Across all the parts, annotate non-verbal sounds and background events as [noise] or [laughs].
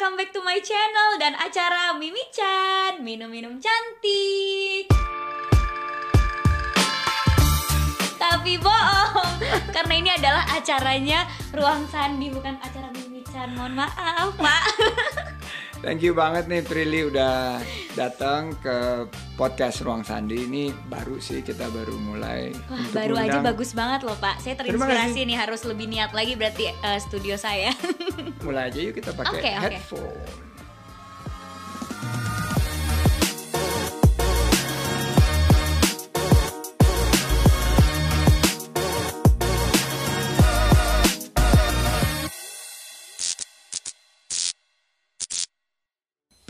welcome back to my channel dan acara Mimi Chan Minum-minum cantik. Tapi bohong Karena ini adalah acaranya Ruang Sandi Bukan acara Mimi Chan. Mohon maaf pak [laughs] Thank you banget nih Prilly udah datang ke podcast Ruang Sandi ini baru sih kita baru mulai. Wah baru aja undang- bagus banget loh pak Saya terinspirasi nih harus lebih niat lagi berarti eh, studio saya Mulai aja yuk kita pakai oke. headphone.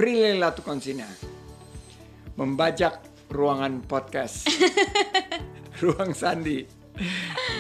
Prilly Latukonsina membajak ruangan podcast [laughs] Ruang Sandi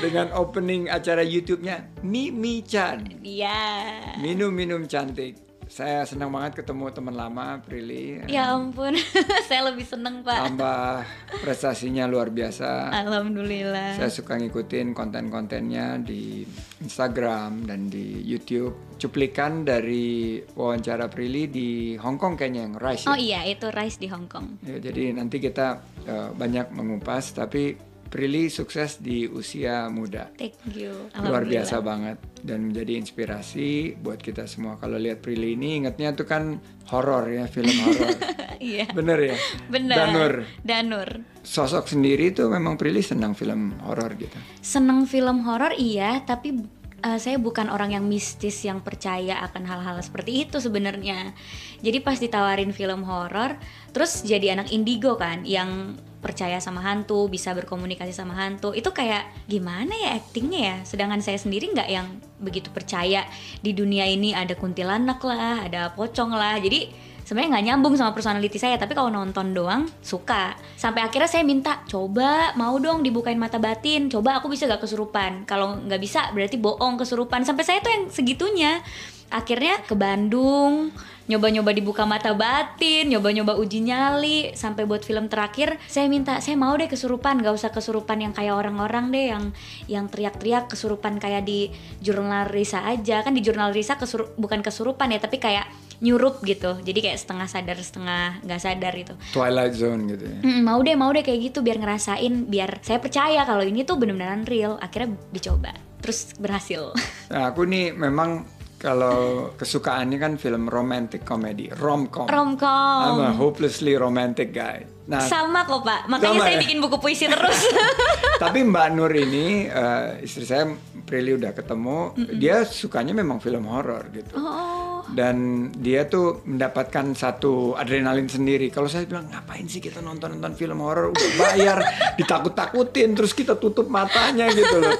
dengan opening acara YouTube-nya Mimi Chan. Iya Minum-minum cantik. Saya senang banget ketemu teman lama Prilly. Ya ampun [laughs] Saya lebih seneng pak Tambah prestasinya luar biasa. Alhamdulillah Saya suka ngikutin konten-kontennya di Instagram dan di YouTube. Cuplikan dari wawancara Prilly di Hong Kong kayaknya yang Rise. ya? Oh iya itu Rice di Hong Kong Ya, jadi nanti kita eh, banyak mengupas, tapi Prilly sukses di usia muda. Thank you Luar biasa banget dan menjadi inspirasi buat kita semua. Kalau lihat Prilly ini ingatnya tuh kan horor ya, film horor. [laughs] Iya Bener ya? Benar. Danur. Danur. Sosok sendiri tuh memang Prilly senang film horor gitu. Seneng film horor iya, tapi uh, saya bukan orang yang mistis yang percaya akan hal-hal seperti itu sebenarnya. Jadi pas ditawarin film horor, terus jadi anak indigo kan yang percaya sama hantu, bisa berkomunikasi sama hantu. Itu kayak gimana ya actingnya ya? Sedangkan saya sendiri nggak yang begitu percaya di dunia ini ada kuntilanak lah, ada pocong lah. Jadi sebenarnya nggak nyambung sama personality saya tapi kalau nonton doang suka sampai akhirnya saya minta coba mau dong dibukain mata batin coba aku bisa gak kesurupan kalau nggak bisa berarti bohong kesurupan sampai saya tuh yang segitunya akhirnya ke Bandung nyoba-nyoba dibuka mata batin nyoba-nyoba uji nyali sampai buat film terakhir saya minta saya mau deh kesurupan gak usah kesurupan yang kayak orang-orang deh yang yang teriak-teriak kesurupan kayak di jurnal Risa aja. Kan di jurnal Risa kesuru- bukan kesurupan ya tapi kayak nyurup gitu. Jadi kayak setengah sadar setengah nggak sadar itu Twilight Zone gitu ya. Mm, mau deh mau deh kayak gitu biar ngerasain biar saya percaya kalau ini tuh bener-beneran real akhirnya dicoba. Terus berhasil. [laughs] Nah, aku nih memang kalau kesukaannya kan film romantic comedy, romcom. I'm a romcom hopelessly romantic guy. Nah, sama kok pak makanya Sama saya ya? bikin buku puisi terus [laughs] Tapi Mbak Nur ini eh, istri saya Prilly udah ketemu, dia sukanya memang film horor gitu. oh Dan dia tuh mendapatkan satu adrenalin sendiri. Kalau saya bilang ngapain sih kita nonton-nonton film horor udah bayar [laughs] ditakut-takutin terus kita tutup matanya gitu loh.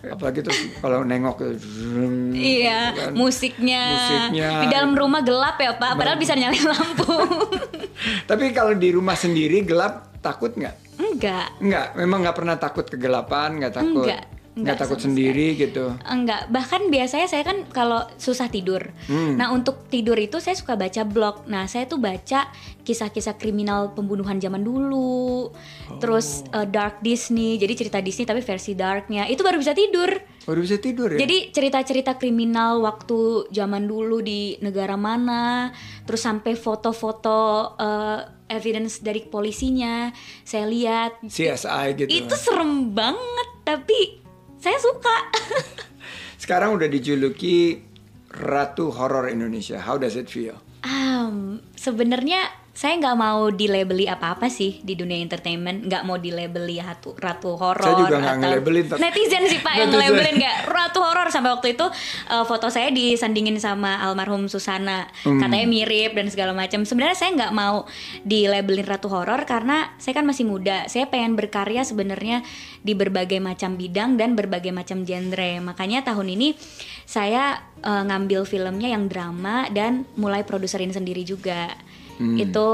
Apalagi terus kalau nengok iya gitu kan. musiknya Musiknya. di dalam rumah gelap ya pak padahal bisa nyalain lampu [laughs] Tapi kalau di rumah sendiri gelap takut nggak? enggak Nggak, memang nggak pernah takut kegelapan, nggak takut, Nggak, nggak takut sendiri gitu. Enggak, bahkan biasanya saya kan kalau susah tidur. Hmm. Nah, untuk tidur itu saya suka baca blog. Nah, saya tuh baca kisah-kisah kriminal pembunuhan zaman dulu. Terus Oh. eh, dark Disney, jadi cerita Disney tapi versi darknya. Itu baru bisa tidur. Baru bisa tidur ya? Jadi cerita-cerita kriminal waktu zaman dulu di negara mana, terus sampai foto-foto eh, evidence dari polisinya, saya lihat. CSI gitu. Itu serem banget, tapi saya suka. Sekarang udah dijuluki Ratu Horor Indonesia. How does it feel? Um, sebenarnya saya nggak mau dilabeli apa-apa sih di dunia entertainment, nggak mau dilabeli ratu ratu horor. Saya juga nggak atau- ngelabelin, Netizen sih pak yang ngelabelin nggak ratu horor sampai waktu itu uh, foto saya disandingin sama almarhum Susana, Hmm. katanya mirip dan segala macam. Sebenarnya saya nggak mau dilabelin ratu horor karena saya kan masih muda. Saya pengen berkarya sebenarnya di berbagai macam bidang dan berbagai macam genre. Makanya tahun ini saya uh, ngambil filmnya yang drama dan mulai produserin sendiri juga. Itu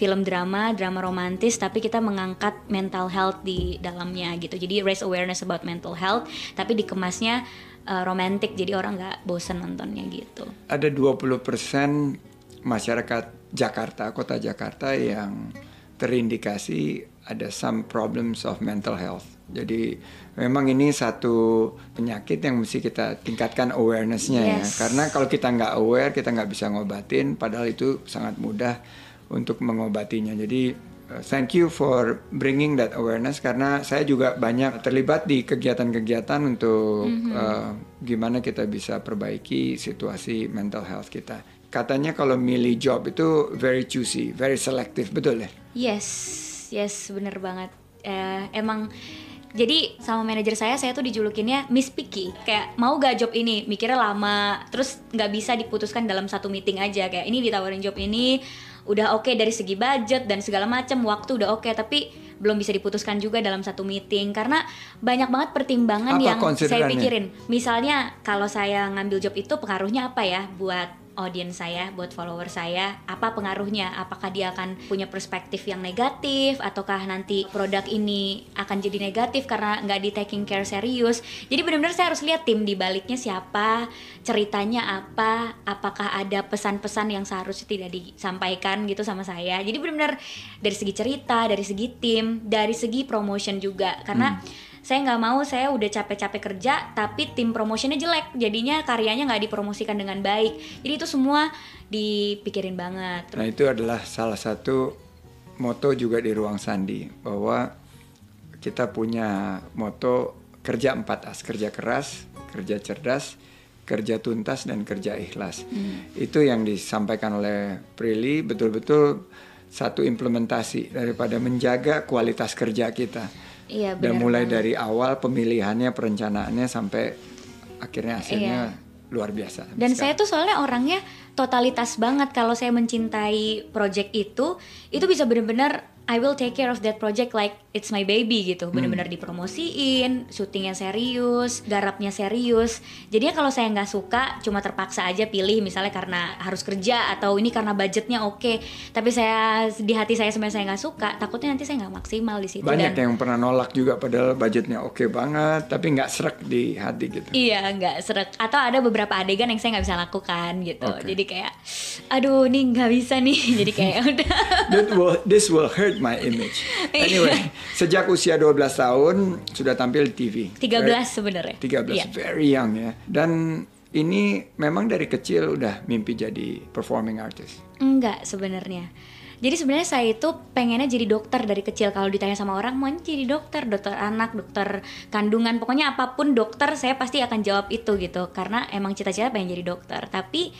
film drama, drama romantis tapi kita mengangkat mental health di dalamnya gitu. Jadi raise awareness about mental health tapi dikemasnya uh, romantic jadi orang nggak bosen nontonnya gitu. Ada 20% masyarakat Jakarta, kota Jakarta yang terindikasi ada some problems of mental health. Jadi memang ini satu penyakit yang mesti kita tingkatkan awarenessnya ya. Yes. Karena kalau kita nggak aware, kita nggak bisa ngobatin. Padahal itu sangat mudah untuk mengobatinya. Jadi uh, thank you for bringing that awareness karena saya juga banyak terlibat di kegiatan-kegiatan untuk uh, gimana kita bisa perbaiki situasi mental health kita. Katanya kalau milih job itu very choosy, very selective, betul ya? Yes, yes, bener banget. Eh, emang jadi sama manajer saya saya tuh dijulukinnya Miss Picky. Kayak mau gak job ini? Mikirnya lama terus nggak bisa diputuskan dalam satu meeting aja. Kayak ini ditawarin job ini udah oke dari segi budget dan segala macam waktu udah oke. Tapi belum bisa diputuskan juga dalam satu meeting. Karena banyak banget pertimbangan Apa yang saya pikirin. Misalnya kalau saya ngambil job itu pengaruhnya apa ya buat audiens saya, buat follower saya, apa pengaruhnya? Apakah dia akan punya perspektif yang negatif, ataukah nanti produk ini akan jadi negatif karena nggak di taking care serius? Jadi benar-benar saya harus lihat tim di baliknya siapa, ceritanya apa, apakah ada pesan-pesan yang seharusnya tidak disampaikan gitu sama saya. Jadi benar-benar dari segi cerita, dari segi tim, dari segi promotion juga, karena saya nggak mau saya udah capek-capek kerja tapi tim promotionnya jelek jadinya karyanya nggak dipromosikan dengan baik jadi itu semua dipikirin banget Nah itu adalah salah satu moto juga di ruang sandi bahwa kita punya moto kerja 4 as kerja keras, kerja cerdas, kerja tuntas dan kerja ikhlas. Itu yang disampaikan oleh Prilly betul-betul satu implementasi daripada menjaga kualitas kerja kita. Iya Dan benar mulai banget. dari awal pemilihannya, perencanaannya sampai akhirnya hasilnya luar biasa. dan saya tuh soalnya orangnya totalitas banget kalau saya mencintai project itu itu bisa bener-bener I will take care of that project like it's my baby gitu. Bener-bener dipromosiin syutingnya serius garapnya serius. Jadinya kalau saya nggak suka cuma terpaksa aja pilih misalnya karena harus kerja atau ini karena budgetnya oke. Tapi saya di hati saya sebenarnya saya nggak suka takutnya nanti saya nggak maksimal di situ Banyak dan yang pernah nolak juga padahal budgetnya oke banget tapi nggak serak di hati gitu. Iya nggak seret atau ada beberapa adegan yang saya nggak bisa lakukan gitu. Oke. jadi kayak aduh nih nggak bisa nih. [laughs] Jadi kayak [laughs] udah. That will, this will hurt my image. [laughs] Anyway, sejak usia 12 tahun sudah tampil di TV. 13 right? sebenarnya 13, Iya. very young ya. Dan ini memang dari kecil udah mimpi jadi performing artist. enggak sebenarnya jadi sebenarnya saya itu pengennya jadi dokter dari kecil kalau ditanya sama orang mau jadi dokter dokter anak dokter kandungan pokoknya apa pun dokter saya pasti akan jawab itu gitu karena emang cita-cita pengen jadi dokter tapi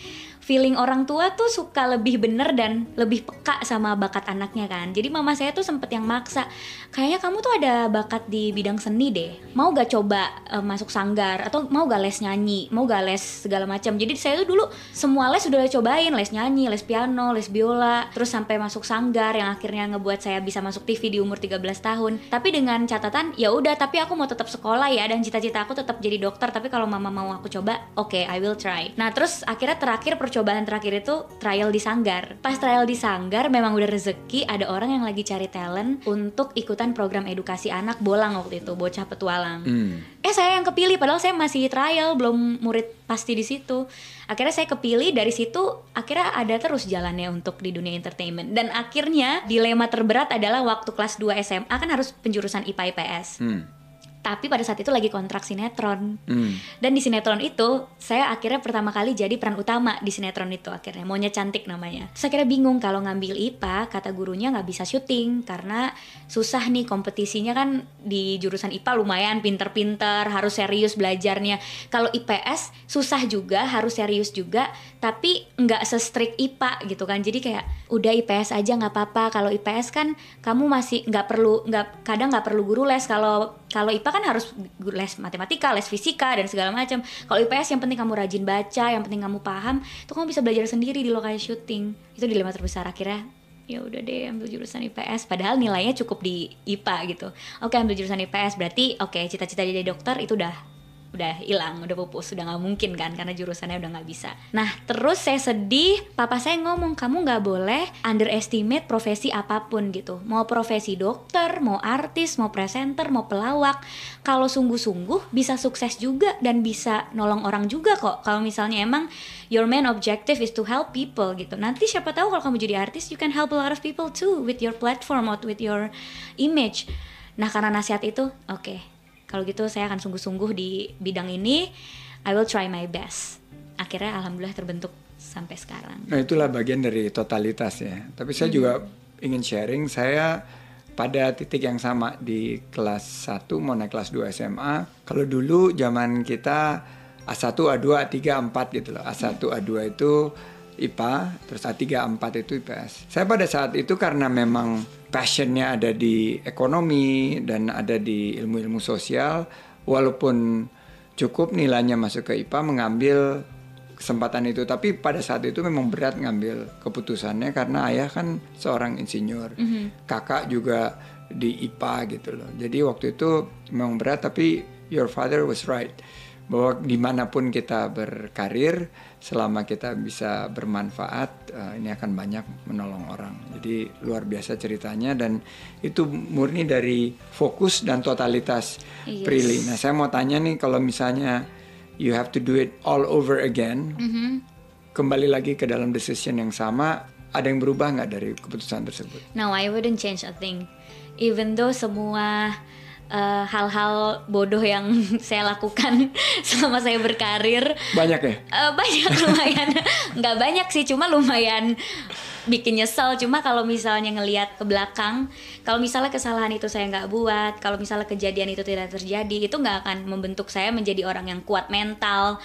feeling orang tua tuh suka lebih bener dan lebih peka sama bakat anaknya kan. Jadi mama saya tuh sempet yang maksa kayaknya kamu tuh ada bakat di bidang seni deh. Mau gak coba eh, masuk sanggar? Atau mau gak les nyanyi? Mau gak les segala macam? Jadi saya tuh dulu semua les udah cobain les nyanyi les piano les biola terus sampai masuk sanggar yang akhirnya ngebuat saya bisa masuk TV di umur 13 tahun. Tapi dengan catatan ya udah tapi aku mau tetap sekolah ya dan cita-cita aku tetap jadi dokter. Tapi kalau mama mau aku coba oke I will try. Nah terus akhirnya terakhir terakhir itu trial di sanggar. Pas trial di sanggar memang udah rezeki ada orang yang lagi cari talent untuk ikutan program edukasi anak bolang waktu itu bocah petualang. Hmm. eh saya yang kepilih padahal saya masih trial belum murid pasti di situ. Akhirnya saya kepilih dari situ akhirnya ada terus jalannya untuk di dunia entertainment. Dan akhirnya dilema terberat adalah waktu kelas 2 SMA kan harus penjurusan IPA IPS Hmm. Tapi pada saat itu lagi kontrak sinetron. Hmm. dan di sinetron itu saya akhirnya pertama kali jadi peran utama di sinetron itu akhirnya. Maunya cantik namanya. Terus akhirnya bingung kalau ngambil IPA kata gurunya nggak bisa syuting. Karena susah nih kompetisinya kan di jurusan IPA lumayan pinter-pinter harus serius belajarnya. Kalau IPS susah juga harus serius juga. Tapi nggak se-strict IPA gitu kan. Jadi kayak udah IPS aja nggak apa-apa. Kalau IPS kan kamu masih nggak perlu nggak kadang nggak perlu guru les. Kalau kalau IPA kan harus les matematika, les fisika dan segala macam. Kalau IPS yang penting kamu rajin baca, yang penting kamu paham, itu kamu bisa belajar sendiri di lokasi syuting. Itu dilema terbesar akhirnya. Ya udah deh ambil jurusan IPS padahal nilainya cukup di IPA gitu. Oke ambil jurusan IPS berarti oke cita-cita jadi dokter itu udah udah hilang, udah pupus, udah nggak mungkin kan karena jurusannya udah nggak bisa. Nah terus saya sedih, papa saya ngomong kamu nggak boleh underestimate profesi apa pun gitu. Mau profesi dokter, mau artis, mau presenter, mau pelawak, kalau sungguh-sungguh bisa sukses juga dan bisa nolong orang juga kok. Kalau misalnya emang your main objective is to help people gitu. Nanti siapa tahu kalau kamu jadi artis, you can help a lot of people too with your platform or with your image nah karena nasihat itu oke kalau gitu saya akan sungguh-sungguh di bidang ini I will try my best akhirnya alhamdulillah terbentuk sampai sekarang Nah itulah bagian dari totalitas ya. Tapi saya juga ingin sharing, saya pada titik yang sama di kelas 1 mau naik kelas 2 SMA. Kalau dulu zaman kita A1, A2, A3, A4 gitu loh. A1, A2 itu IPA, terus A3, A4 itu IPS. Saya pada saat itu karena memang passionnya ada di ekonomi dan ada di ilmu-ilmu sosial, walaupun cukup nilainya masuk ke IPA mengambil kesempatan itu. Tapi pada saat itu memang berat ngambil keputusannya karena ayah kan seorang insinyur. Kakak juga di IPA gitu loh. Jadi waktu itu memang berat tapi your father was right bahwa di mana pun kita berkarir selama kita bisa bermanfaat eh, ini akan banyak menolong orang jadi luar biasa ceritanya dan itu murni dari fokus dan totalitas Yes. Prilly nah saya mau tanya nih kalau misalnya you have to do it all over again Mhm. kembali lagi ke dalam decision yang sama ada yang berubah nggak dari keputusan tersebut No, I wouldn't change a thing. Even though semua uh, hal-hal bodoh yang [laughs] saya lakukan [laughs] selama saya berkarir banyak ya uh, banyak [laughs] lumayan, nggak banyak sih, cuma lumayan bikin nyesel. Cuma kalau misalnya ngelihat ke belakang, kalau misalnya kesalahan itu saya nggak buat, kalau misalnya kejadian itu tidak terjadi, itu nggak akan membentuk saya menjadi orang yang kuat mental,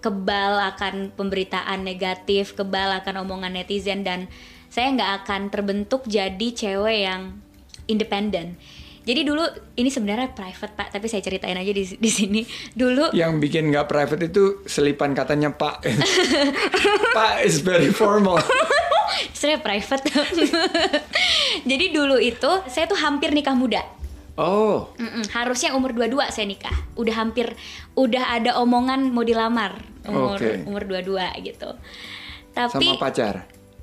kebal akan pemberitaan negatif, kebal akan omongan netizen dan saya nggak akan terbentuk jadi cewek yang independen. Jadi dulu ini sebenarnya private pak, tapi saya ceritain aja di, di sini. Dulu yang bikin nggak private itu selipan katanya pak [laughs] pak is very formal [laughs] saya private. [laughs] jadi dulu itu saya tuh hampir nikah muda. oh Mm-mm, harusnya umur 22 saya nikah. Udah hampir udah ada omongan mau dilamar umur Oke. umur 22 gitu. Tapi sama pacar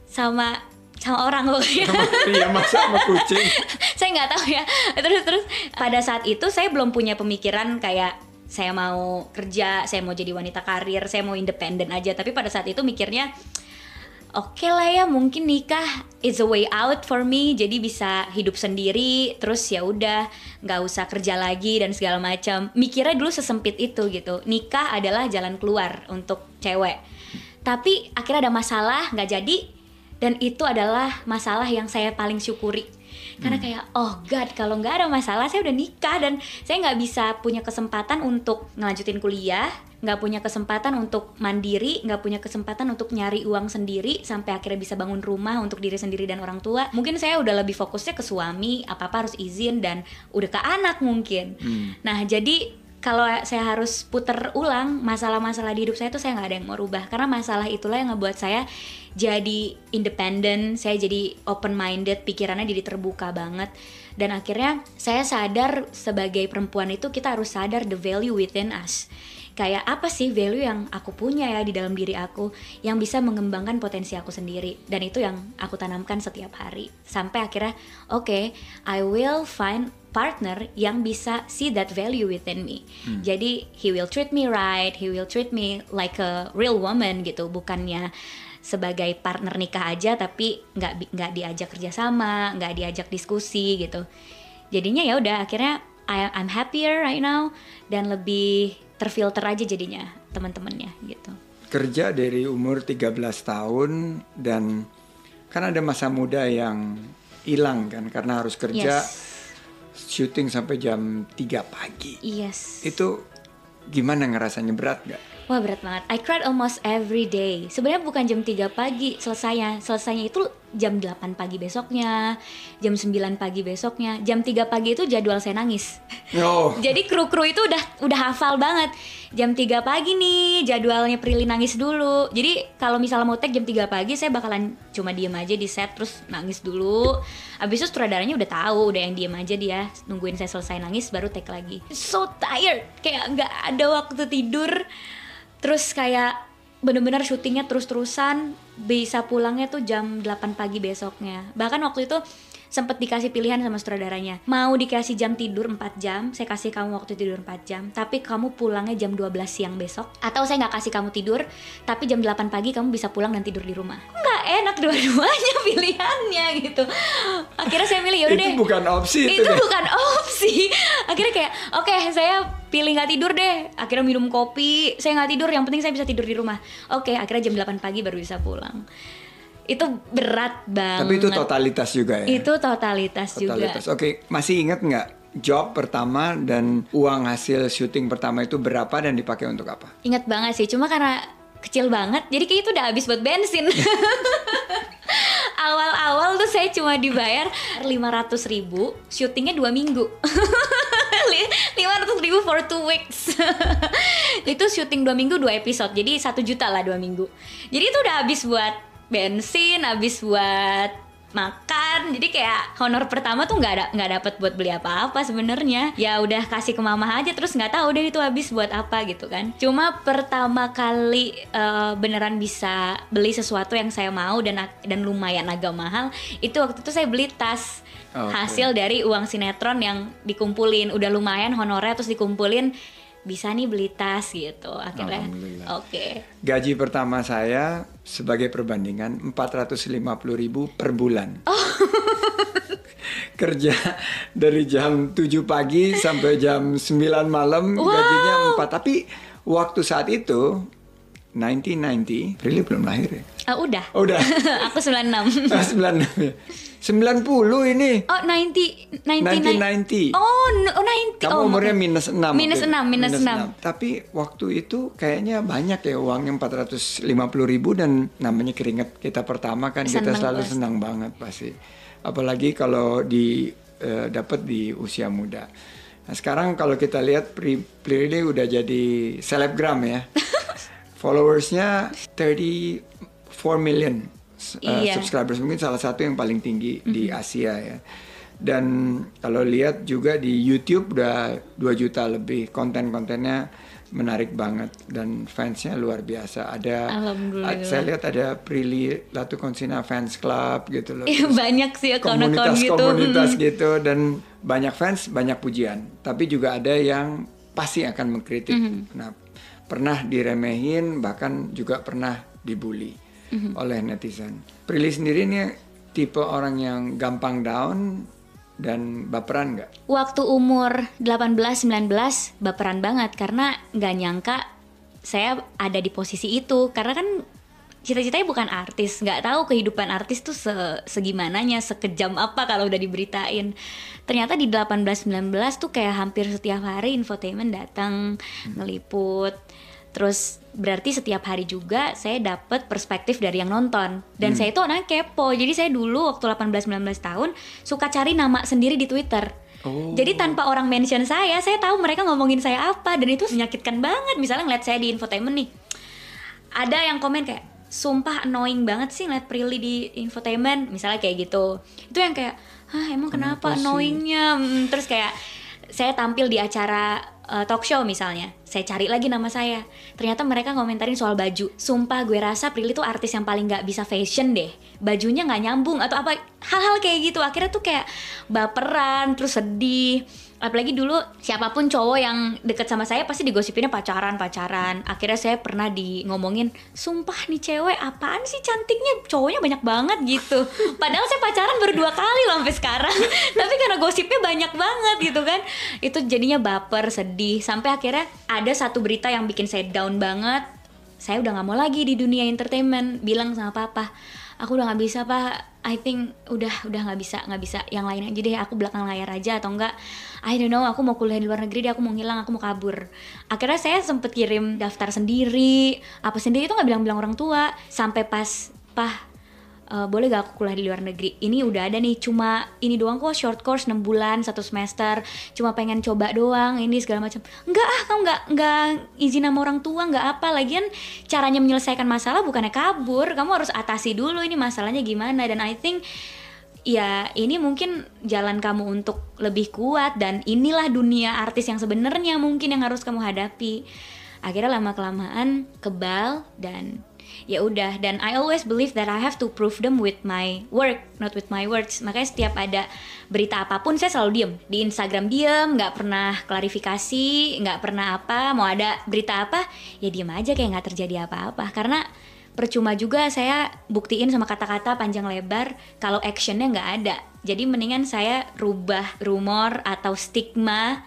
sama sama orang pokoknya. [laughs] iya masa sama kucing [laughs] saya nggak tahu ya. Terus terus pada saat itu saya belum punya pemikiran kayak saya mau kerja, saya mau jadi wanita karir, saya mau independen aja. Tapi pada saat itu mikirnya oke lah ya mungkin nikah is a way out for me jadi bisa hidup sendiri terus ya udah nggak usah kerja lagi dan segala macam mikirnya dulu sesempit itu gitu nikah adalah jalan keluar untuk cewek tapi akhirnya ada masalah nggak jadi dan itu adalah masalah yang saya paling syukuri. Karena kayak oh god kalau nggak ada masalah saya udah nikah dan saya nggak bisa punya kesempatan untuk ngelanjutin kuliah nggak punya kesempatan untuk mandiri nggak punya kesempatan untuk nyari uang sendiri sampai akhirnya bisa bangun rumah untuk diri sendiri dan orang tua. Mungkin saya udah lebih fokusnya ke suami apa apa harus izin dan udah ke anak mungkin. Nah jadi kalau saya harus puter ulang masalah-masalah di hidup saya tuh saya nggak ada yang mau rubah. Karena masalah itulah yang ngebuat saya jadi independen saya jadi open minded pikirannya jadi terbuka banget. Dan akhirnya saya sadar sebagai perempuan itu kita harus sadar the value within us kayak apa sih value yang aku punya ya di dalam diri aku yang bisa mengembangkan potensi aku sendiri. Dan itu yang aku tanamkan setiap hari. Sampai akhirnya oke I will find partner yang bisa see that value within me. Jadi he will treat me right he will treat me like a real woman gitu. Bukannya sebagai partner nikah aja tapi nggak nggak diajak kerjasama nggak diajak diskusi gitu. Jadinya ya udah akhirnya I, I'm happier right now dan lebih terfilter aja jadinya teman-temannya gitu. Kerja dari umur 13 tahun dan kan ada masa muda yang hilang kan karena harus kerja yes. syuting sampai jam 3 pagi. Yes. Itu gimana ngerasanya? Berat gak? Wah berat banget. I cried almost every day. Sebenarnya bukan jam 3 pagi selesainya. Selesainya itu jam 8 pagi besoknya, jam 9 pagi besoknya, jam 3 pagi itu jadwal saya nangis. Oh, [laughs] Jadi kru-kru itu udah udah hafal banget. Jam 3 pagi nih jadwalnya Prilly nangis dulu. Jadi kalau misalnya mau tag jam 3 pagi saya bakalan cuma diem aja di set terus nangis dulu. Abis itu sutradaranya udah tahu, udah yang diem aja dia nungguin saya selesai nangis baru tag lagi. So tired, kayak nggak ada waktu tidur. Terus kayak bener-bener syutingnya terus-terusan bisa pulangnya tuh jam 8 pagi besoknya. Bahkan waktu itu sempet dikasih pilihan sama sutradaranya. Mau dikasih jam tidur 4 jam saya kasih kamu waktu tidur 4 jam tapi kamu pulangnya jam 12 siang besok. Atau saya nggak kasih kamu tidur tapi jam 8 pagi kamu bisa pulang dan tidur di rumah. Nggak enak dua-duanya [laughs] pilihannya gitu. Akhirnya saya milih yaudah itu deh. bukan opsi itu, itu deh. bukan opsi. Akhirnya kayak oke saya pilih nggak tidur deh. Akhirnya minum kopi saya nggak tidur yang penting saya bisa tidur di rumah. Oke akhirnya jam 8 pagi baru bisa pulang itu berat banget. Tapi itu totalitas juga ya. itu totalitas, totalitas. juga Oke, masih ingat nggak job pertama dan uang hasil syuting pertama itu berapa dan dipakai untuk apa? ingat banget sih cuma karena kecil banget jadi kayak itu udah habis buat bensin. [laughs] Awal-awal tuh saya cuma dibayar 500 ribu syutingnya dua minggu. [laughs] 500 ribu for two weeks. [laughs] Itu syuting dua minggu dua episode. Jadi satu juta lah dua minggu. Jadi itu udah habis buat bensin habis buat makan. Jadi kayak honor pertama tuh nggak ada nggak dapat buat beli apa-apa sebenarnya. Ya udah kasih ke mama aja terus nggak tahu deh itu habis buat apa gitu kan. Cuma pertama kali eh, beneran bisa beli sesuatu yang saya mau dan dan lumayan agak mahal itu waktu itu saya beli tas. Oke. hasil dari uang sinetron yang dikumpulin. Udah lumayan honornya terus dikumpulin bisa nih beli tas gitu akhirnya oke Gaji pertama saya sebagai perbandingan 450.000 ribu per bulan. Oh. [laughs] Kerja dari jam 7 pagi sampai jam 9 malam gajinya 4. Tapi waktu saat itu 1990, Prilly belum lahir ya? Ah, udah Oh, udah. [laughs] aku 96 Ah, 96 ya. 90 ini. Oh 90 1990. 90 Oh no- oh 90 Kamu oh, umurnya minus 6 Minus 6 minus 6 Tapi waktu itu kayaknya banyak ya uangnya 450 ribu dan namanya keringet kita pertama kan kita Seneng selalu pasti. senang banget pasti. Apalagi kalau di eh, dapat di usia muda. Nah sekarang kalau kita lihat Pri Prilly udah jadi selebgram ya. [laughs] Followersnya 34 million uh, Iya. subscribers mungkin salah satu yang paling tinggi di Asia ya. Dan kalau lihat juga di YouTube udah 2 juta lebih konten-kontennya menarik banget dan fansnya luar biasa. Ada saya lihat ada Prilly Latukonsina fans club gitu loh. Iya, Terus banyak sih akun-akun gitu. komunitas-komunitas Mm. gitu dan banyak fans banyak pujian tapi juga ada yang pasti akan mengkritik Mm-hmm. nah pernah diremehin bahkan juga pernah dibully Mm-hmm. oleh netizen. Prilly sendiri ini tipe orang yang gampang down dan baperan nggak? Waktu umur 18-19 baperan banget karena nggak nyangka saya ada di posisi itu. Karena kan cita-citanya bukan artis nggak tahu kehidupan artis tuh se segimananya sekejam apa kalau udah diberitain. Ternyata di 18-19 tuh kayak hampir setiap hari infotainment datang ngeliput terus berarti setiap hari juga saya dapat perspektif dari yang nonton. Dan saya itu orangnya kepo. Jadi saya dulu waktu 18-19 tahun suka cari nama sendiri di Twitter. Oh. jadi tanpa orang mention saya saya tahu mereka ngomongin saya apa. Dan itu menyakitkan banget. Misalnya ngeliat saya di infotainment nih. Ada yang komen kayak sumpah annoying banget sih ngeliat Prilly di infotainment. Misalnya kayak gitu. Itu yang kayak hah emang kenapa, Kenapa sih?" annoyingnya? Hmm, terus kayak saya tampil di acara uh, talk show misalnya. Saya cari lagi nama saya. Ternyata mereka komentarin soal baju. Sumpah gue rasa Prilly tuh artis yang paling nggak bisa fashion deh. Bajunya nggak nyambung atau apa hal-hal kayak gitu. Akhirnya tuh kayak baperan terus sedih apalagi dulu siapa pun cowok yang deket sama saya pasti digosipinnya pacaran pacaran. Akhirnya saya pernah di ngomongin sumpah nih cewek apaan sih cantiknya? Cowoknya banyak banget gitu. [laughs] Padahal saya pacaran baru dua kali loh sampai sekarang. [laughs] Tapi karena gosipnya banyak banget gitu kan. Itu jadinya baper sedih. Sampai akhirnya ada satu berita yang bikin saya down banget. Saya udah nggak mau lagi di dunia entertainment. Bilang sama papa aku udah nggak bisa pak. I think udah udah nggak bisa nggak bisa. Yang lain aja deh aku belakang layar aja atau enggak I don't know aku mau kuliah di luar negeri deh aku mau ngilang aku mau kabur. Akhirnya saya sempet kirim daftar sendiri. Apa sendiri itu nggak bilang-bilang orang tua. Sampai pas pah eh, boleh gak aku kuliah di luar negeri? Ini udah ada nih cuma ini doang kok short course 6 bulan satu semester. Cuma pengen coba doang ini segala macam. Enggak ah kamu nggak nggak izin sama orang tua nggak apa. Lagian caranya menyelesaikan masalah bukannya kabur. Kamu harus atasi dulu ini masalahnya gimana. Dan I think ya ini mungkin jalan kamu untuk lebih kuat. Dan inilah dunia artis yang sebenarnya mungkin yang harus kamu hadapi. Akhirnya lama kelamaan kebal dan ya udah. Dan I always believe that I have to prove them with my work not with my words. Makanya setiap ada berita apa pun saya selalu diem. Di Instagram diem nggak pernah klarifikasi nggak pernah apa. Mau ada berita apa ya diem aja kayak nggak terjadi apa-apa. Karena percuma juga saya buktiin sama kata-kata panjang lebar kalau actionnya nggak ada. Jadi mendingan saya rubah rumor atau stigma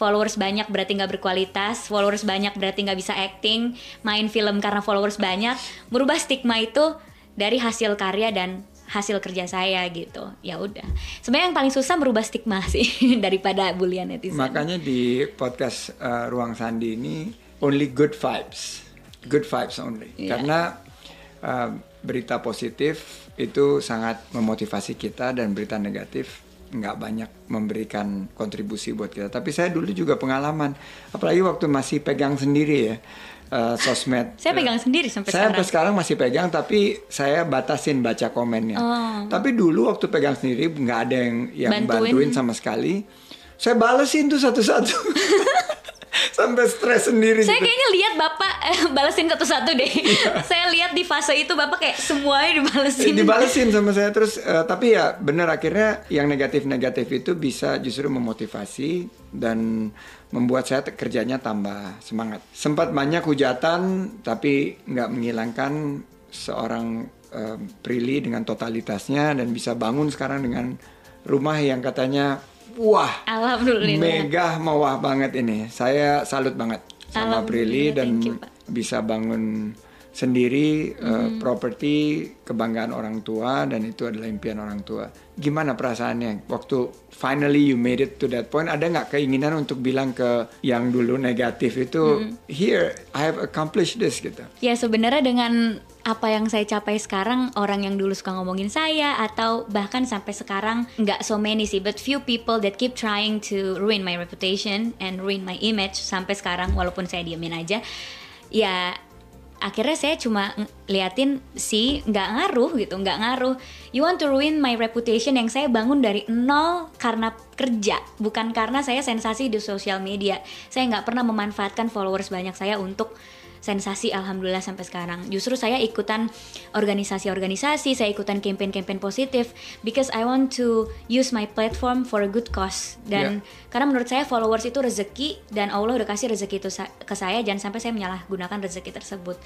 followers banyak berarti nggak berkualitas, followers banyak berarti nggak bisa acting, main film karena followers banyak, merubah stigma itu dari hasil karya dan hasil kerja saya gitu. Ya udah. Sebenarnya yang paling susah merubah stigma [laughs] sih daripada bulian netizen. Makanya di podcast uh, Ruang Sandi ini only good vibes, good vibes only. Iya. Karena uh, berita positif itu sangat memotivasi kita dan berita negatif nggak banyak memberikan kontribusi buat kita. Tapi saya dulu juga pengalaman, apalagi waktu masih pegang sendiri ya uh, sosmed. Saya pegang sendiri sampai Saya sekarang. sampai sekarang masih pegang, tapi saya batasin baca komennya. Oh. Tapi dulu waktu pegang sendiri nggak ada yang yang Bantuin. bantuin sama sekali. Saya balesin tuh satu-satu. [laughs] [laughs] Sampai stres sendiri Saya gitu. kayaknya lihat Bapak eh, [laughs] balesin satu-satu deh. [laughs] saya lihat di fase itu Bapak kayak semuanya dibalesin. dibalesin sama saya terus eh, tapi ya benar akhirnya yang negatif-negatif itu bisa justru memotivasi dan membuat saya kerjanya tambah semangat. Sempat banyak hujatan tapi nggak menghilangkan seorang eh, Prilly dengan totalitasnya dan bisa bangun sekarang dengan rumah yang katanya wah Alhamdulillah. megah mewah banget ini. Saya salut banget sama Prilly dan you, bisa bangun sendiri eh, Hmm. properti kebanggaan orang tua dan itu adalah impian orang tua. Gimana perasaannya waktu finally you made it to that point? Ada nggak keinginan untuk bilang ke yang dulu negatif itu, Hmm. here I have accomplished this gitu. Ya sebenarnya dengan apa yang saya capai sekarang orang yang dulu suka ngomongin saya atau bahkan sampai sekarang nggak so many sih but few people that keep trying to ruin my reputation and ruin my image sampai sekarang walaupun saya diemin aja. Ya akhirnya saya cuma liatin sih nggak ngaruh gitu nggak ngaruh. You want to ruin my reputation yang saya bangun dari nol karena kerja bukan karena saya sensasi di sosial media. Saya nggak pernah memanfaatkan followers banyak saya untuk sensasi alhamdulillah sampai sekarang. Justru saya ikutan organisasi-organisasi saya ikutan campaign-campaign positif because I want to use my platform for a good cause. Dan karena menurut saya followers itu rezeki dan Allah udah kasih rezeki itu ke saya jangan sampai saya menyalahgunakan rezeki tersebut.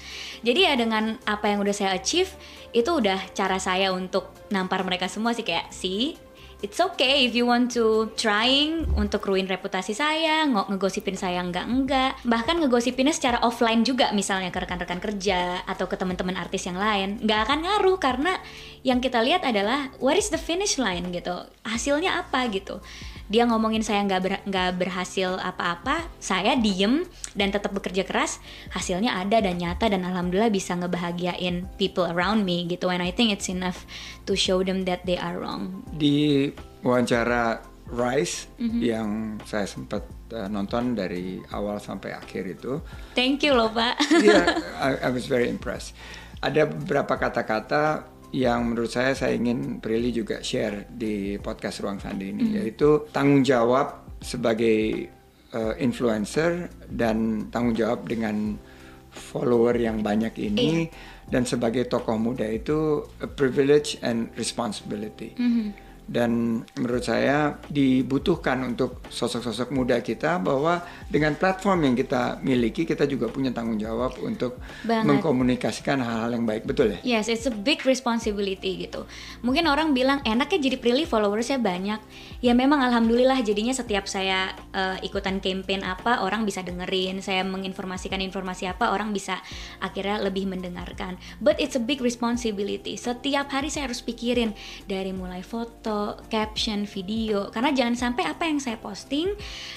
Jadi ya dengan apa yang udah saya achieve itu udah cara saya untuk nampar mereka semua sih kayak sih It's okay if you want to trying untuk ruin reputasi saya, nge- ngegosipin saya enggak-enggak, bahkan ngegosipinnya secara offline juga misalnya ke rekan-rekan kerja atau ke teman-teman artis yang lain, nggak akan ngaruh karena yang kita lihat adalah what is the finish line gitu, hasilnya apa gitu. Dia ngomongin saya nggak ber- nggak berhasil apa-apa, saya diem dan tetap bekerja keras, hasilnya ada dan nyata dan alhamdulillah bisa ngebahagiain people around me gitu. And I think it's enough to show them that they are wrong. Di wawancara Rise Mhm. yang saya sempat eh, nonton dari awal sampai akhir itu, Thank you loh Pak. Iya, [laughs] I, I was very impressed. Ada beberapa kata-kata yang menurut saya saya ingin Prilly juga share di podcast Ruang Sandi ini, yaitu tanggung jawab sebagai uh, influencer dan tanggung jawab dengan follower yang banyak ini dan sebagai tokoh muda itu a privilege and responsibility. Dan menurut saya dibutuhkan untuk sosok-sosok muda kita bahwa dengan platform yang kita miliki kita juga punya tanggung jawab untuk Banget. mengkomunikasikan hal-hal yang baik, betul ya? Yes, it's a big responsibility gitu. Mungkin orang bilang enaknya jadi Prilly followersnya banyak. Ya memang alhamdulillah jadinya setiap saya eh, ikutan campaign apa orang bisa dengerin. Saya menginformasikan informasi apa orang bisa akhirnya lebih mendengarkan. But it's a big responsibility. Setiap hari saya harus pikirin dari mulai foto, caption, video. Karena jangan sampai apa yang saya posting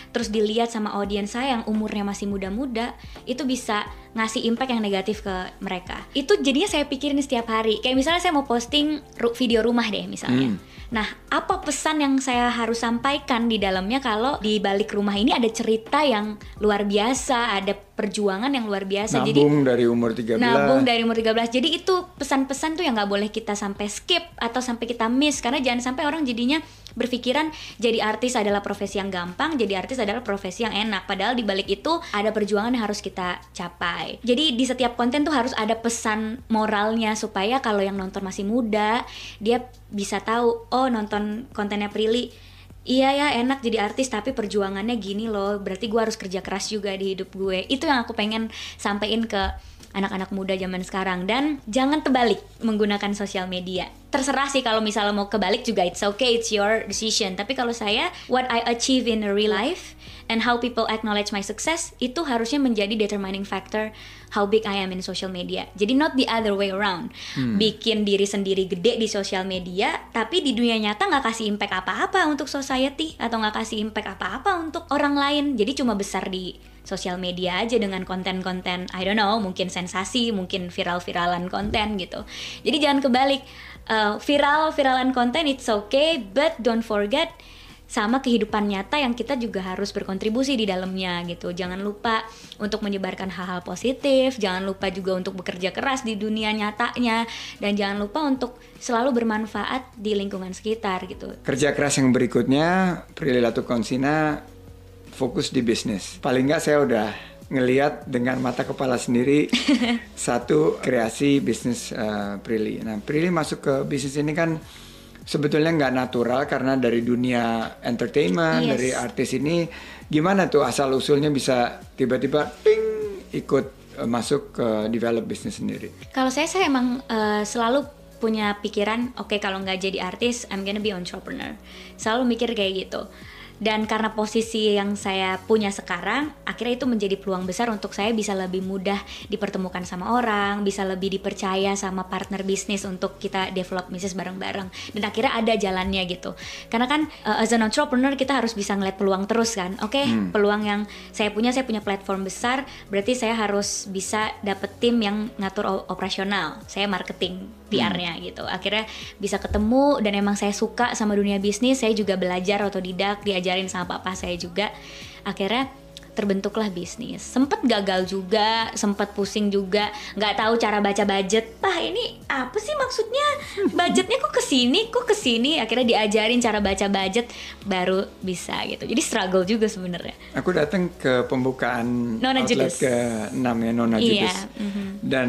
terus dilihat sama audiens saya yang umurnya masih muda-muda itu bisa ngasih impact yang negatif ke mereka. Itu jadinya saya pikirin setiap hari. Kayak misalnya saya mau posting video rumah deh misalnya. Nah, apa pesan yang saya harus sampaikan di dalamnya kalau di balik rumah ini ada cerita yang luar biasa, ada perjuangan yang luar biasa. Jadi Nabung dari umur 13. nabung dari umur 13 jadi itu pesan-pesan tuh yang nggak boleh kita sampai skip atau sampai kita miss karena jangan sampai orang jadinya berpikiran jadi artis adalah profesi yang gampang jadi artis adalah profesi yang enak. Padahal di balik itu ada perjuangan yang harus kita capai. Jadi di setiap konten tuh harus ada pesan moralnya supaya kalau yang nonton masih muda dia bisa tahu oh nonton kontennya Prilly Iya ya enak jadi artis tapi perjuangannya gini loh. Berarti gue harus kerja keras juga di hidup gue. Itu yang aku pengen sampein ke anak-anak muda zaman sekarang dan jangan terbalik menggunakan sosial media. Terserah sih kalau misalnya mau kebalik juga it's okay, it's your decision. Tapi kalau saya what I achieve in a real life and how people acknowledge my success itu harusnya menjadi determining factor how big I am in social media. Jadi not the other way around. Hmm. Bikin diri sendiri gede di sosial media, tapi di dunia nyata nggak kasih impact apa-apa untuk society atau nggak kasih impact apa-apa untuk orang lain. Jadi cuma besar di sosial media aja dengan konten-konten I don't know, mungkin sensasi, mungkin viral-viralan konten gitu. Jadi jangan kebalik. Uh, viral-viralan konten it's okay, but don't forget sama kehidupan nyata yang kita juga harus berkontribusi di dalamnya gitu. Jangan lupa untuk menyebarkan hal-hal positif, jangan lupa juga untuk bekerja keras di dunia nyatanya dan jangan lupa untuk selalu bermanfaat di lingkungan sekitar gitu. Kerja keras yang berikutnya Prilly Konsina fokus di bisnis. Paling nggak saya udah ngeliat dengan mata kepala sendiri [laughs] satu kreasi bisnis uh, Prilly. Nah, Prilly masuk ke bisnis ini kan sebetulnya nggak natural karena dari dunia entertainment yes. dari artis ini gimana tuh asal usulnya bisa tiba-tiba ting ikut uh, masuk ke develop bisnis sendiri. Kalau saya saya emang uh, selalu punya pikiran oke okay, kalau nggak jadi artis I'm gonna be entrepreneur. Selalu mikir kayak gitu dan karena posisi yang saya punya sekarang akhirnya itu menjadi peluang besar untuk saya bisa lebih mudah dipertemukan sama orang bisa lebih dipercaya sama partner bisnis untuk kita develop bisnis bareng-bareng. Dan akhirnya ada jalannya gitu. Karena kan uh, as an entrepreneur kita harus bisa ngeliat peluang terus kan. Oke okay, hmm. peluang yang saya punya saya punya platform besar berarti saya harus bisa dapet tim yang ngatur operasional. Saya marketing PR-nya hmm. gitu akhirnya bisa ketemu dan emang saya suka sama dunia bisnis saya juga belajar otodidak diajar diajarin sama papa saya juga akhirnya terbentuklah bisnis. Sempet gagal juga, sempet pusing juga, nggak tahu cara baca budget. Pak ini apa sih maksudnya? Budgetnya kok ke sini, kok ke sini? Akhirnya diajarin cara baca budget, baru bisa gitu. Jadi struggle juga sebenarnya. Aku datang ke pembukaan Nona outlet Judas. ke 6 ya Nona iya, Judas. Mm -hmm. Dan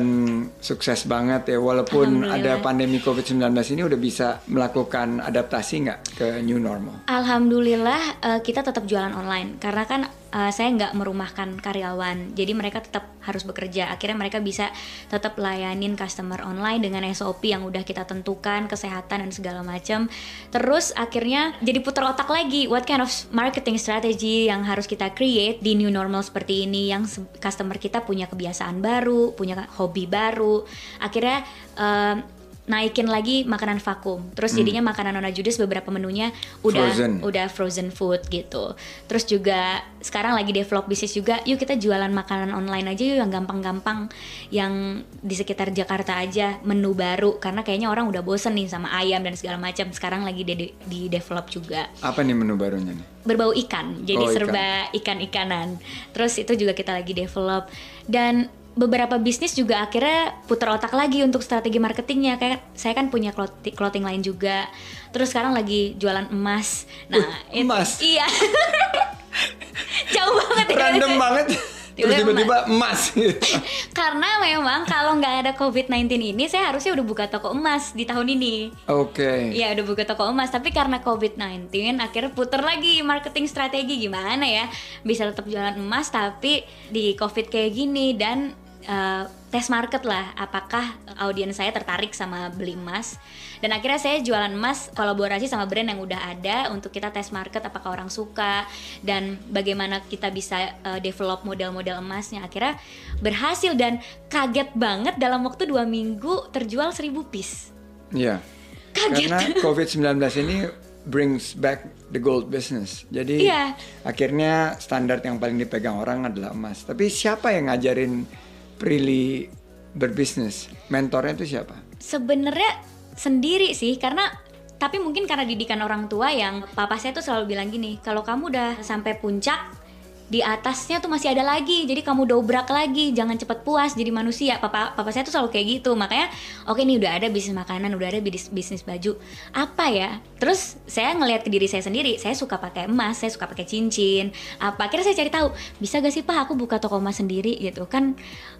sukses banget ya, walaupun ada pandemi COVID-19 ini udah bisa melakukan adaptasi nggak ke new normal? Alhamdulillah uh, kita tetap jualan online karena kan uh, saya nggak merumahkan karyawan. Jadi mereka tetap harus bekerja. Akhirnya mereka bisa tetap layanin customer online dengan SOP yang udah kita tentukan kesehatan dan segala macam. Terus akhirnya jadi putar otak lagi. What kind of marketing strategy yang harus kita create di new normal seperti ini? Yang customer kita punya kebiasaan baru punya hobi baru. Akhirnya uh, naikin lagi makanan vakum. Terus hmm. jadinya makanan Nona Judas beberapa menunya udah frozen. udah frozen food gitu. Terus juga sekarang lagi develop bisnis juga. Yuk kita jualan makanan online aja yuk yang gampang-gampang yang di sekitar Jakarta aja menu baru karena kayaknya orang udah bosen nih sama ayam dan segala macam. Sekarang lagi di, di develop juga. Apa nih menu barunya nih? Berbau ikan. Jadi oh, serba ikan-ikanan. Terus itu juga kita lagi develop dan beberapa bisnis juga akhirnya putar otak lagi untuk strategi marketingnya. Kayak saya kan punya clothing, clothing lain juga. Terus sekarang lagi jualan emas. Nah uh, emas? iya. [laughs] Jauh banget ya. Random banget. Terus tiba-tiba emas. Gitu. [laughs] Karena memang kalau nggak ada COVID-19 ini saya harusnya udah buka toko emas di tahun ini. Oke. Okay. Iya udah buka toko emas, tapi karena COVID-19 akhirnya puter lagi marketing strategi. Gimana ya? Bisa tetap jualan emas tapi di COVID kayak gini dan uh, tes market lah apakah audiens saya tertarik sama beli emas dan akhirnya saya jualan emas kolaborasi sama brand yang udah ada untuk kita tes market apakah orang suka dan bagaimana kita bisa uh, develop model-model emasnya akhirnya berhasil dan kaget banget dalam waktu dua minggu terjual seribu piece iya karena COVID-19 ini brings back the gold business. Jadi yeah. akhirnya standar yang paling dipegang orang adalah emas. Tapi siapa yang ngajarin Prilly berbisnis? Mentornya itu siapa? Sebenarnya sendiri sih karena tapi mungkin karena didikan orang tua yang papa saya tuh selalu bilang gini, kalau kamu udah sampai puncak di atasnya tuh masih ada lagi. Jadi kamu dobrak lagi jangan cepat puas. Jadi manusia papa papa saya tuh selalu kayak gitu. Makanya oke okay, nih udah ada bisnis makanan udah ada bisnis bisnis baju. Apa ya? Terus saya ngelihat ke diri saya sendiri saya suka pakai emas saya suka pakai cincin. Apa akhirnya saya cari tahu bisa gak sih pak aku buka toko emas sendiri? Gitu kan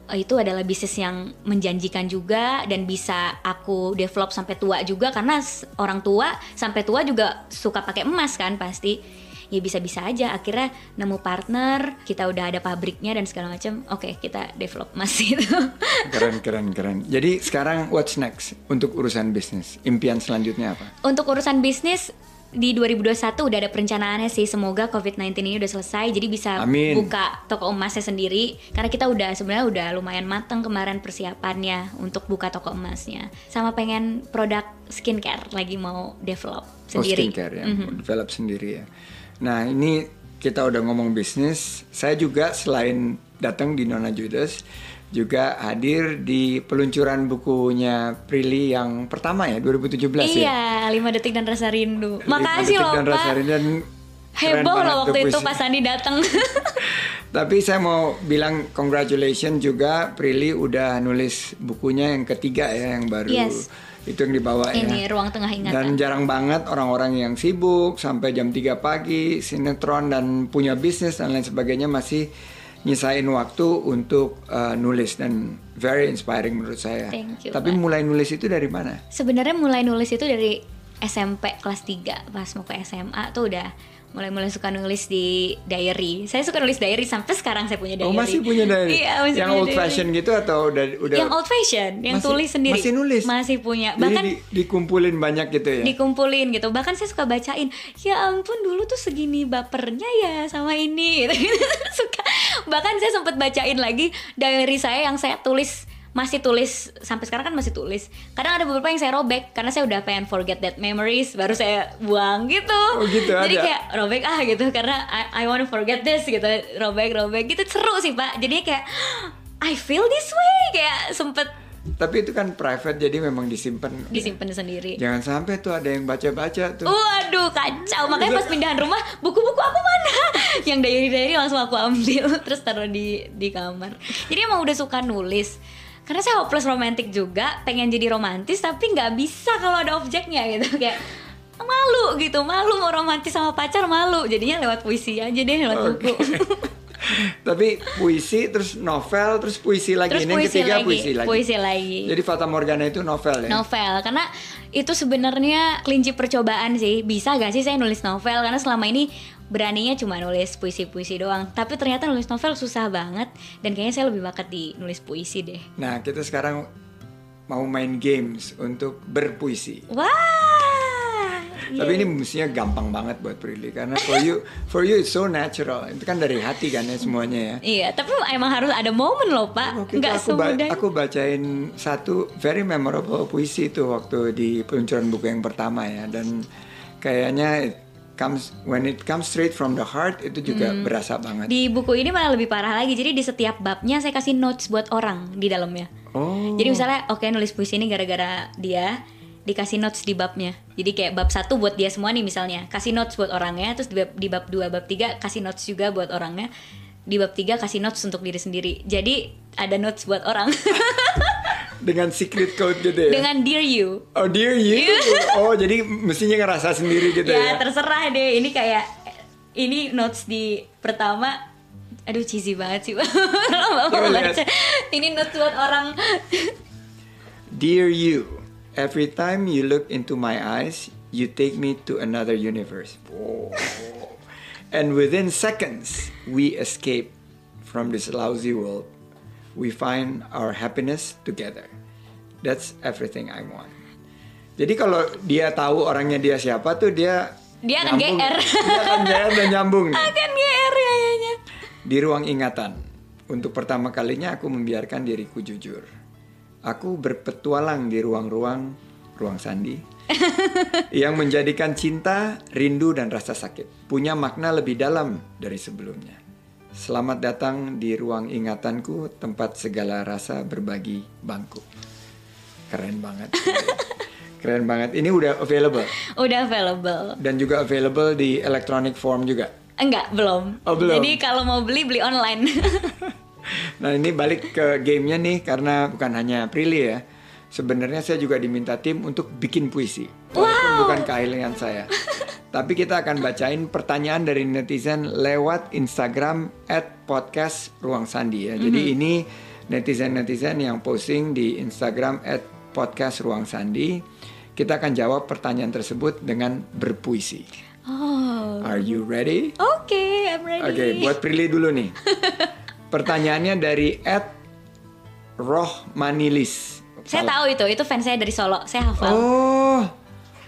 eh, itu adalah bisnis yang menjanjikan juga dan bisa aku develop sampai tua juga. Karena orang tua sampai tua juga suka pakai emas kan pasti ya bisa-bisa aja akhirnya nemu partner kita udah ada pabriknya dan segala macam oke kita develop mas [laughs] itu Keren, keren, keren. Jadi sekarang what's next untuk urusan bisnis? Impian selanjutnya apa? untuk urusan bisnis di 2021 udah ada perencanaannya sih semoga COVID-19 ini udah selesai jadi bisa Amin. buka toko emasnya sendiri karena kita udah sebenarnya udah lumayan matang kemarin persiapannya untuk buka toko emasnya sama pengen produk skincare lagi mau develop sendiri Oh, skincare ya, Mhm. develop sendiri ya. Nah ini kita udah ngomong bisnis. Saya juga selain datang di Nona Judas, juga hadir di peluncuran bukunya Prilly yang pertama ya 2017 ya. iya 5 detik dan rasa rindu makasih loh dan Rasa pak Rindu dan heboh loh waktu itu puisi. pas Andi datang [laughs] Tapi saya mau bilang congratulations juga Prilly udah nulis bukunya yang ketiga ya yang baru Yes. Itu yang dibawa ya. ini ruang tengah ingatan Dan jarang banget orang-orang yang sibuk sampai jam 3 pagi, sinetron dan punya bisnis dan lain sebagainya masih nyisain waktu untuk uh, nulis dan very inspiring menurut saya. Thank you, Tapi Pak. mulai nulis itu dari mana? Sebenarnya mulai nulis itu dari SMP kelas 3 pas mau ke SMA tuh udah mulai-mulai suka nulis di diary. Saya suka nulis diary sampai sekarang saya punya diary. Oh masih punya diary? Iya, masih yang punya old diary. fashion gitu atau udah udah Yang old fashion, yang Masih- tulis sendiri. masih nulis? Masih punya. Jadi Bahkan di- dikumpulin banyak gitu ya. dikumpulin gitu. Bahkan saya suka bacain. Ya ampun dulu tuh segini bapernya ya sama ini gitu. [laughs] suka. Bahkan saya sempat bacain lagi diary saya yang saya tulis masih tulis sampai sekarang kan masih tulis. Kadang ada beberapa yang saya robek karena saya udah pengen forget that memories baru saya buang gitu. Oh, gitu, Jadi ada. kayak robek ah gitu karena I, I wanna forget this gitu. Robek robek gitu seru sih Pak. Jadi kayak I feel this way kayak sempet Tapi itu kan private jadi memang disimpan. disimpan sendiri. Jangan sampai tuh ada yang baca-baca tuh. Waduh kacau makanya pas pindahan rumah buku-buku aku mana [laughs] yang diary-diary langsung aku ambil [laughs] terus taruh di di kamar jadi emang udah suka nulis karena saya hopeless romantic juga pengen jadi romantis tapi nggak bisa kalau ada objeknya gitu. [laughs] Kayak malu gitu. Malu mau romantis sama pacar malu. Jadinya lewat puisi aja deh lewat buku. [laughs] Tapi puisi terus novel terus puisi lagi. Terus ini puisi ketiga lagi, puisi lagi. puisi lagi. Jadi Fata Morgana itu novel ya. novel karena itu sebenarnya kelinci percobaan sih. Bisa gak sih saya nulis novel? Karena selama ini beraninya cuma nulis puisi-puisi doang tapi ternyata nulis novel susah banget dan kayaknya saya lebih bakat di nulis puisi deh Nah, kita sekarang mau main games untuk berpuisi. wah Tapi ini mestinya gampang banget buat Prilly karena for you for you it's so natural. Itu kan dari hati kan ya semuanya ya. iya tapi emang harus ada momen loh pak Waktu nggak aku, ba- aku bacain satu very memorable puisi itu waktu di peluncuran buku yang pertama ya dan kayaknya comes when it comes straight from the heart itu juga Hmm. berasa banget. di buku ini malah lebih parah lagi jadi di setiap babnya saya kasih notes buat orang di dalamnya Oh. Jadi misalnya oke nulis puisi ini gara-gara dia dikasih notes di babnya. Jadi kayak bab satu buat dia semua nih misalnya, kasih notes buat orangnya, terus di bab, di bab 2, bab 3 kasih notes juga buat orangnya. Di bab 3 kasih notes untuk diri sendiri. Jadi ada notes buat orang [laughs] dengan secret code gitu ya. dengan dear you. Oh dear you. [laughs] Oh jadi mestinya ngerasa sendiri gitu ya, ya. terserah deh. Ini kayak ini notes di pertama aduh cheesy banget sih. [laughs] Coba lihat. baca. Ini notes buat orang. [laughs] Dear you, every time you look into my eyes, you take me to another universe. Whoa. And within seconds, we escape from this lousy world. We find our happiness together. That's everything I want. Jadi kalau dia tahu orangnya dia siapa tuh dia Dia akan nyambung. GR. Dia akan GR dan nyambung nih. [laughs] Akan GR kayaknya. Di ruang ingatan, untuk pertama kalinya aku membiarkan diriku jujur. Aku berpetualang di ruang-ruang, ruang sandi, [laughs] yang menjadikan cinta, rindu, dan rasa sakit punya makna lebih dalam dari sebelumnya. Selamat datang di ruang ingatanku, tempat segala rasa berbagi bangku. Keren banget. [laughs] Keren banget. Ini udah available Udah available. dan juga available di electronic form juga. Enggak, belum. Oh, belum. Jadi kalau mau beli beli online. [laughs] Nah ini balik ke gamenya nih karena bukan hanya Prilly ya. Sebenarnya saya juga diminta tim untuk bikin puisi. Walaupun bukan keahlian saya. [laughs] Tapi kita akan bacain pertanyaan dari netizen lewat Instagram at podcast Ruang Sandi ya. Jadi ini netizen-netizen yang posting di Instagram at podcast Ruang Sandi. Kita akan jawab pertanyaan tersebut dengan berpuisi. oh, Are you ready? Oke, I'm ready. Oke, buat Prilly dulu nih. [laughs] Pertanyaannya dari Ed Rohmanilis. Saya tahu itu, itu fans saya dari Solo. Saya hafal. Oh,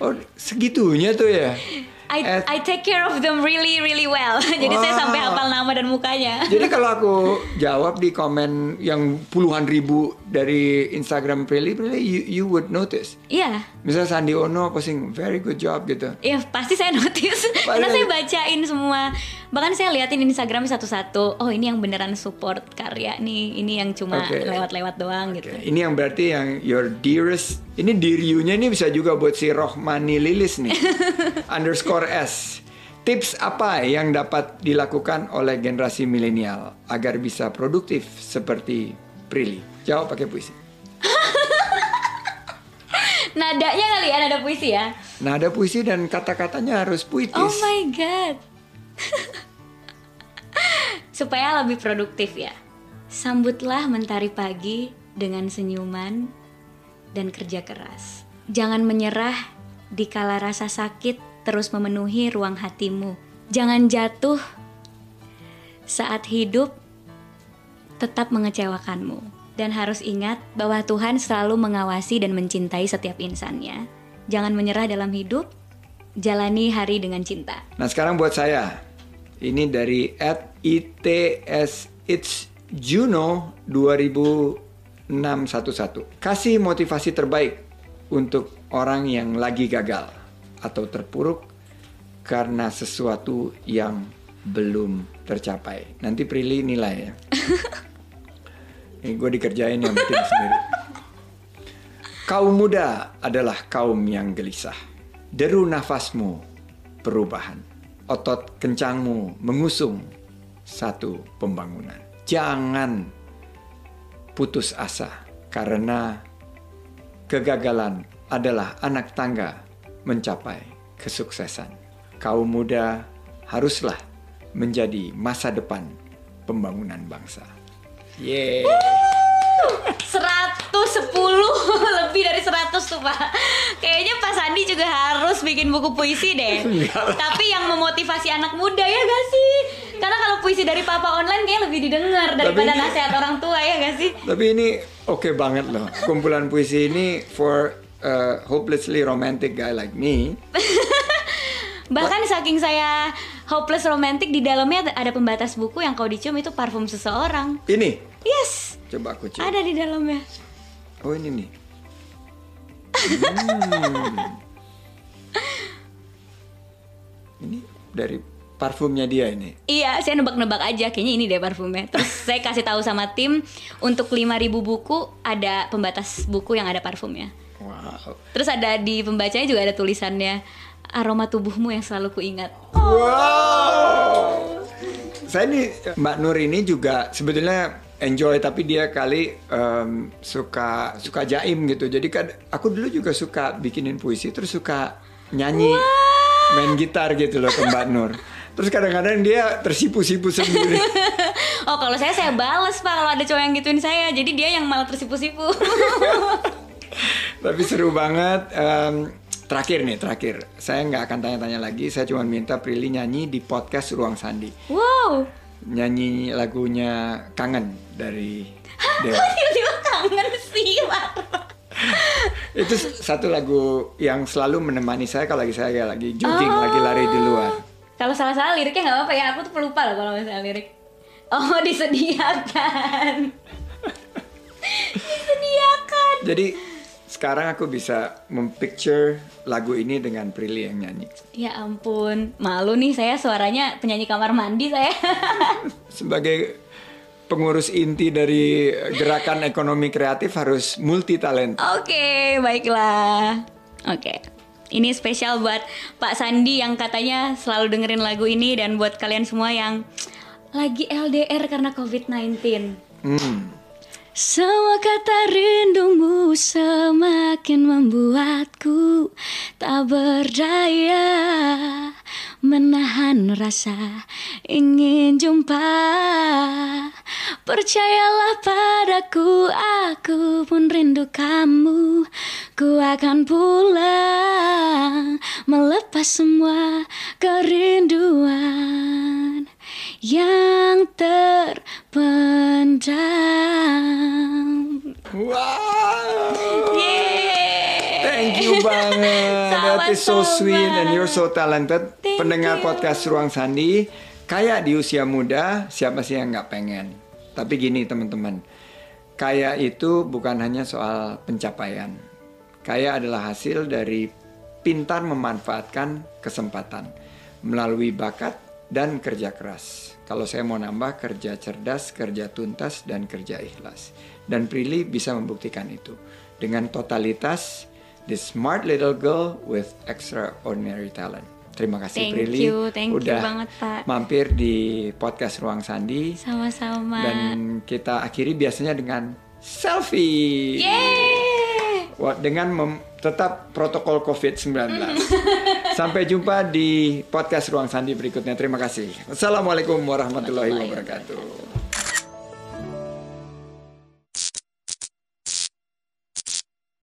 oh segitunya tuh ya. [laughs] I Ed- I take care of them really really well. [laughs] Jadi saya Wow. sampai hafal nama dan mukanya. Jadi [laughs] kalau aku jawab di komen yang puluhan ribu dari Instagram Prilly, Prilly you, you would notice. Iya. Misalnya Sandi Ono posting very good job gitu. Iya pasti saya [laughs] notice karena saya bacain semua bahkan saya liatin Instagram satu-satu oh ini yang beneran support karya nih ini yang cuma Oke. lewat-lewat doang gitu Oke, Ini yang berarti yang your dearest. Ini diriunya ini bisa juga buat si Rohmani Lilis nih. [laughs] underscore S. Tips apa yang dapat dilakukan oleh generasi milenial agar bisa produktif seperti Prilly? Jawab pakai puisi. [laughs] nadanya kali ya nada puisi ya Nah ada puisi dan kata-katanya harus puitis. oh my god [laughs] supaya lebih produktif ya. Sambutlah mentari pagi dengan senyuman dan kerja keras. Jangan menyerah di kala rasa sakit terus memenuhi ruang hatimu. Jangan jatuh saat hidup tetap mengecewakanmu. Dan harus ingat bahwa Tuhan selalu mengawasi dan mencintai setiap insannya. Jangan menyerah dalam hidup jalani hari dengan cinta. Nah sekarang buat saya ini dari at its it's Juno 2611 kasih motivasi terbaik untuk orang yang lagi gagal atau terpuruk karena sesuatu yang belum tercapai. Nanti Prilly nilai ya. [laughs] Ini gue dikerjain yang bikin sendiri. Kaum muda adalah kaum yang gelisah. Deru nafasmu perubahan. Otot kencangmu mengusung satu pembangunan. Jangan putus asa karena kegagalan adalah anak tangga mencapai kesuksesan. Kaum muda haruslah menjadi masa depan pembangunan bangsa. Yeay. 110 [laughs] lebih dari 100 tuh pak Kayaknya Pak Sandi juga harus bikin buku puisi deh. [laughs] Tapi yang memotivasi anak muda ya gak sih? Karena kalau puisi dari papa online kayaknya lebih didengar Daripada ini- nasihat orang tua ya gak sih? Tapi ini oke banget loh. Kumpulan puisi ini for a hopelessly romantic guy like me. [laughs] Bahkan saking saya hopeless romantic di dalamnya ada pembatas buku yang kalau dicium itu parfum seseorang Ini Yes, coba aku cium. ada di dalamnya Oh ini nih. [laughs] Hmm. Ini dari parfumnya dia ini. Iya, saya nebak-nebak aja kayaknya ini deh parfumnya. Terus [laughs] saya kasih tahu sama tim untuk 5000 buku ada pembatas buku yang ada parfumnya. Wow. Terus ada di pembacanya juga ada tulisannya aroma tubuhmu yang selalu kuingat. Wow. Saya nih Mbak Nur ini juga sebetulnya enjoy tapi dia kali em, suka suka jaim gitu. Jadi kan aku dulu juga suka bikinin puisi terus suka nyanyi main gitar gitu loh ke Mbak Nur. Terus kadang-kadang dia tersipu-sipu sendiri. [laughs] Oh, kalau saya saya bales, Pak, kalau ada cowok yang gituin saya. Jadi dia yang malah tersipu-sipu. [laughs] Tapi seru banget. Em, terakhir nih, terakhir. Saya nggak akan tanya-tanya lagi. Saya cuma minta Prilly nyanyi di podcast Ruang Sandi. wow. Nyanyi lagunya Kangen dari Dewa. [laughs] Tiba-tiba kangen. Itu satu lagu yang selalu menemani saya kalau lagi saya lagi jogging, lagi lari di luar. Kalau salah-salah liriknya nggak apa-apa ya. Aku tuh pelupa loh kalau misalnya lirik. Oh, [laughs] disediakan. disediakan. Jadi sekarang aku bisa mempicture lagu ini dengan Prilly yang nyanyi. Ya ampun, malu nih saya suaranya penyanyi kamar mandi saya. [laughs] Sebagai pengurus inti dari gerakan ekonomi kreatif harus multi talent. Oke, baiklah. Oke. Ini spesial buat Pak Sandi yang katanya selalu dengerin lagu ini dan buat kalian semua yang lagi LDR karena COVID-19. Hmm. Semua kata rindumu semakin membuatku tak berdaya menahan rasa ingin jumpa. Percayalah padaku aku pun rindu kamu. Ku akan pulang melepas semua kerinduan yang terpendam Wow. Yeay. Thank you banget. That is so sweet and you're so talented. Thank Pendengar you. podcast Ruang Sandi, kayak di usia muda, siapa sih yang nggak pengen? Tapi gini teman-teman, kaya itu bukan hanya soal pencapaian. Kaya adalah hasil dari pintar memanfaatkan kesempatan melalui bakat dan kerja keras. Kalau saya mau nambah kerja cerdas, kerja tuntas, dan kerja ikhlas. Dan Prilly bisa membuktikan itu dengan totalitas the smart little girl with extraordinary talent. Terima kasih Thank Prilly you, thank you udah banget, Pak. mampir di podcast Ruang Sandi Sama-sama. dan kita akhiri biasanya dengan selfie. Yeay. Wah, dengan mem- tetap protokol COVID-19. [laughs] Sampai jumpa di podcast Ruang Sandi berikutnya. Terima kasih. Assalamualaikum warahmatullahi wabarakatuh.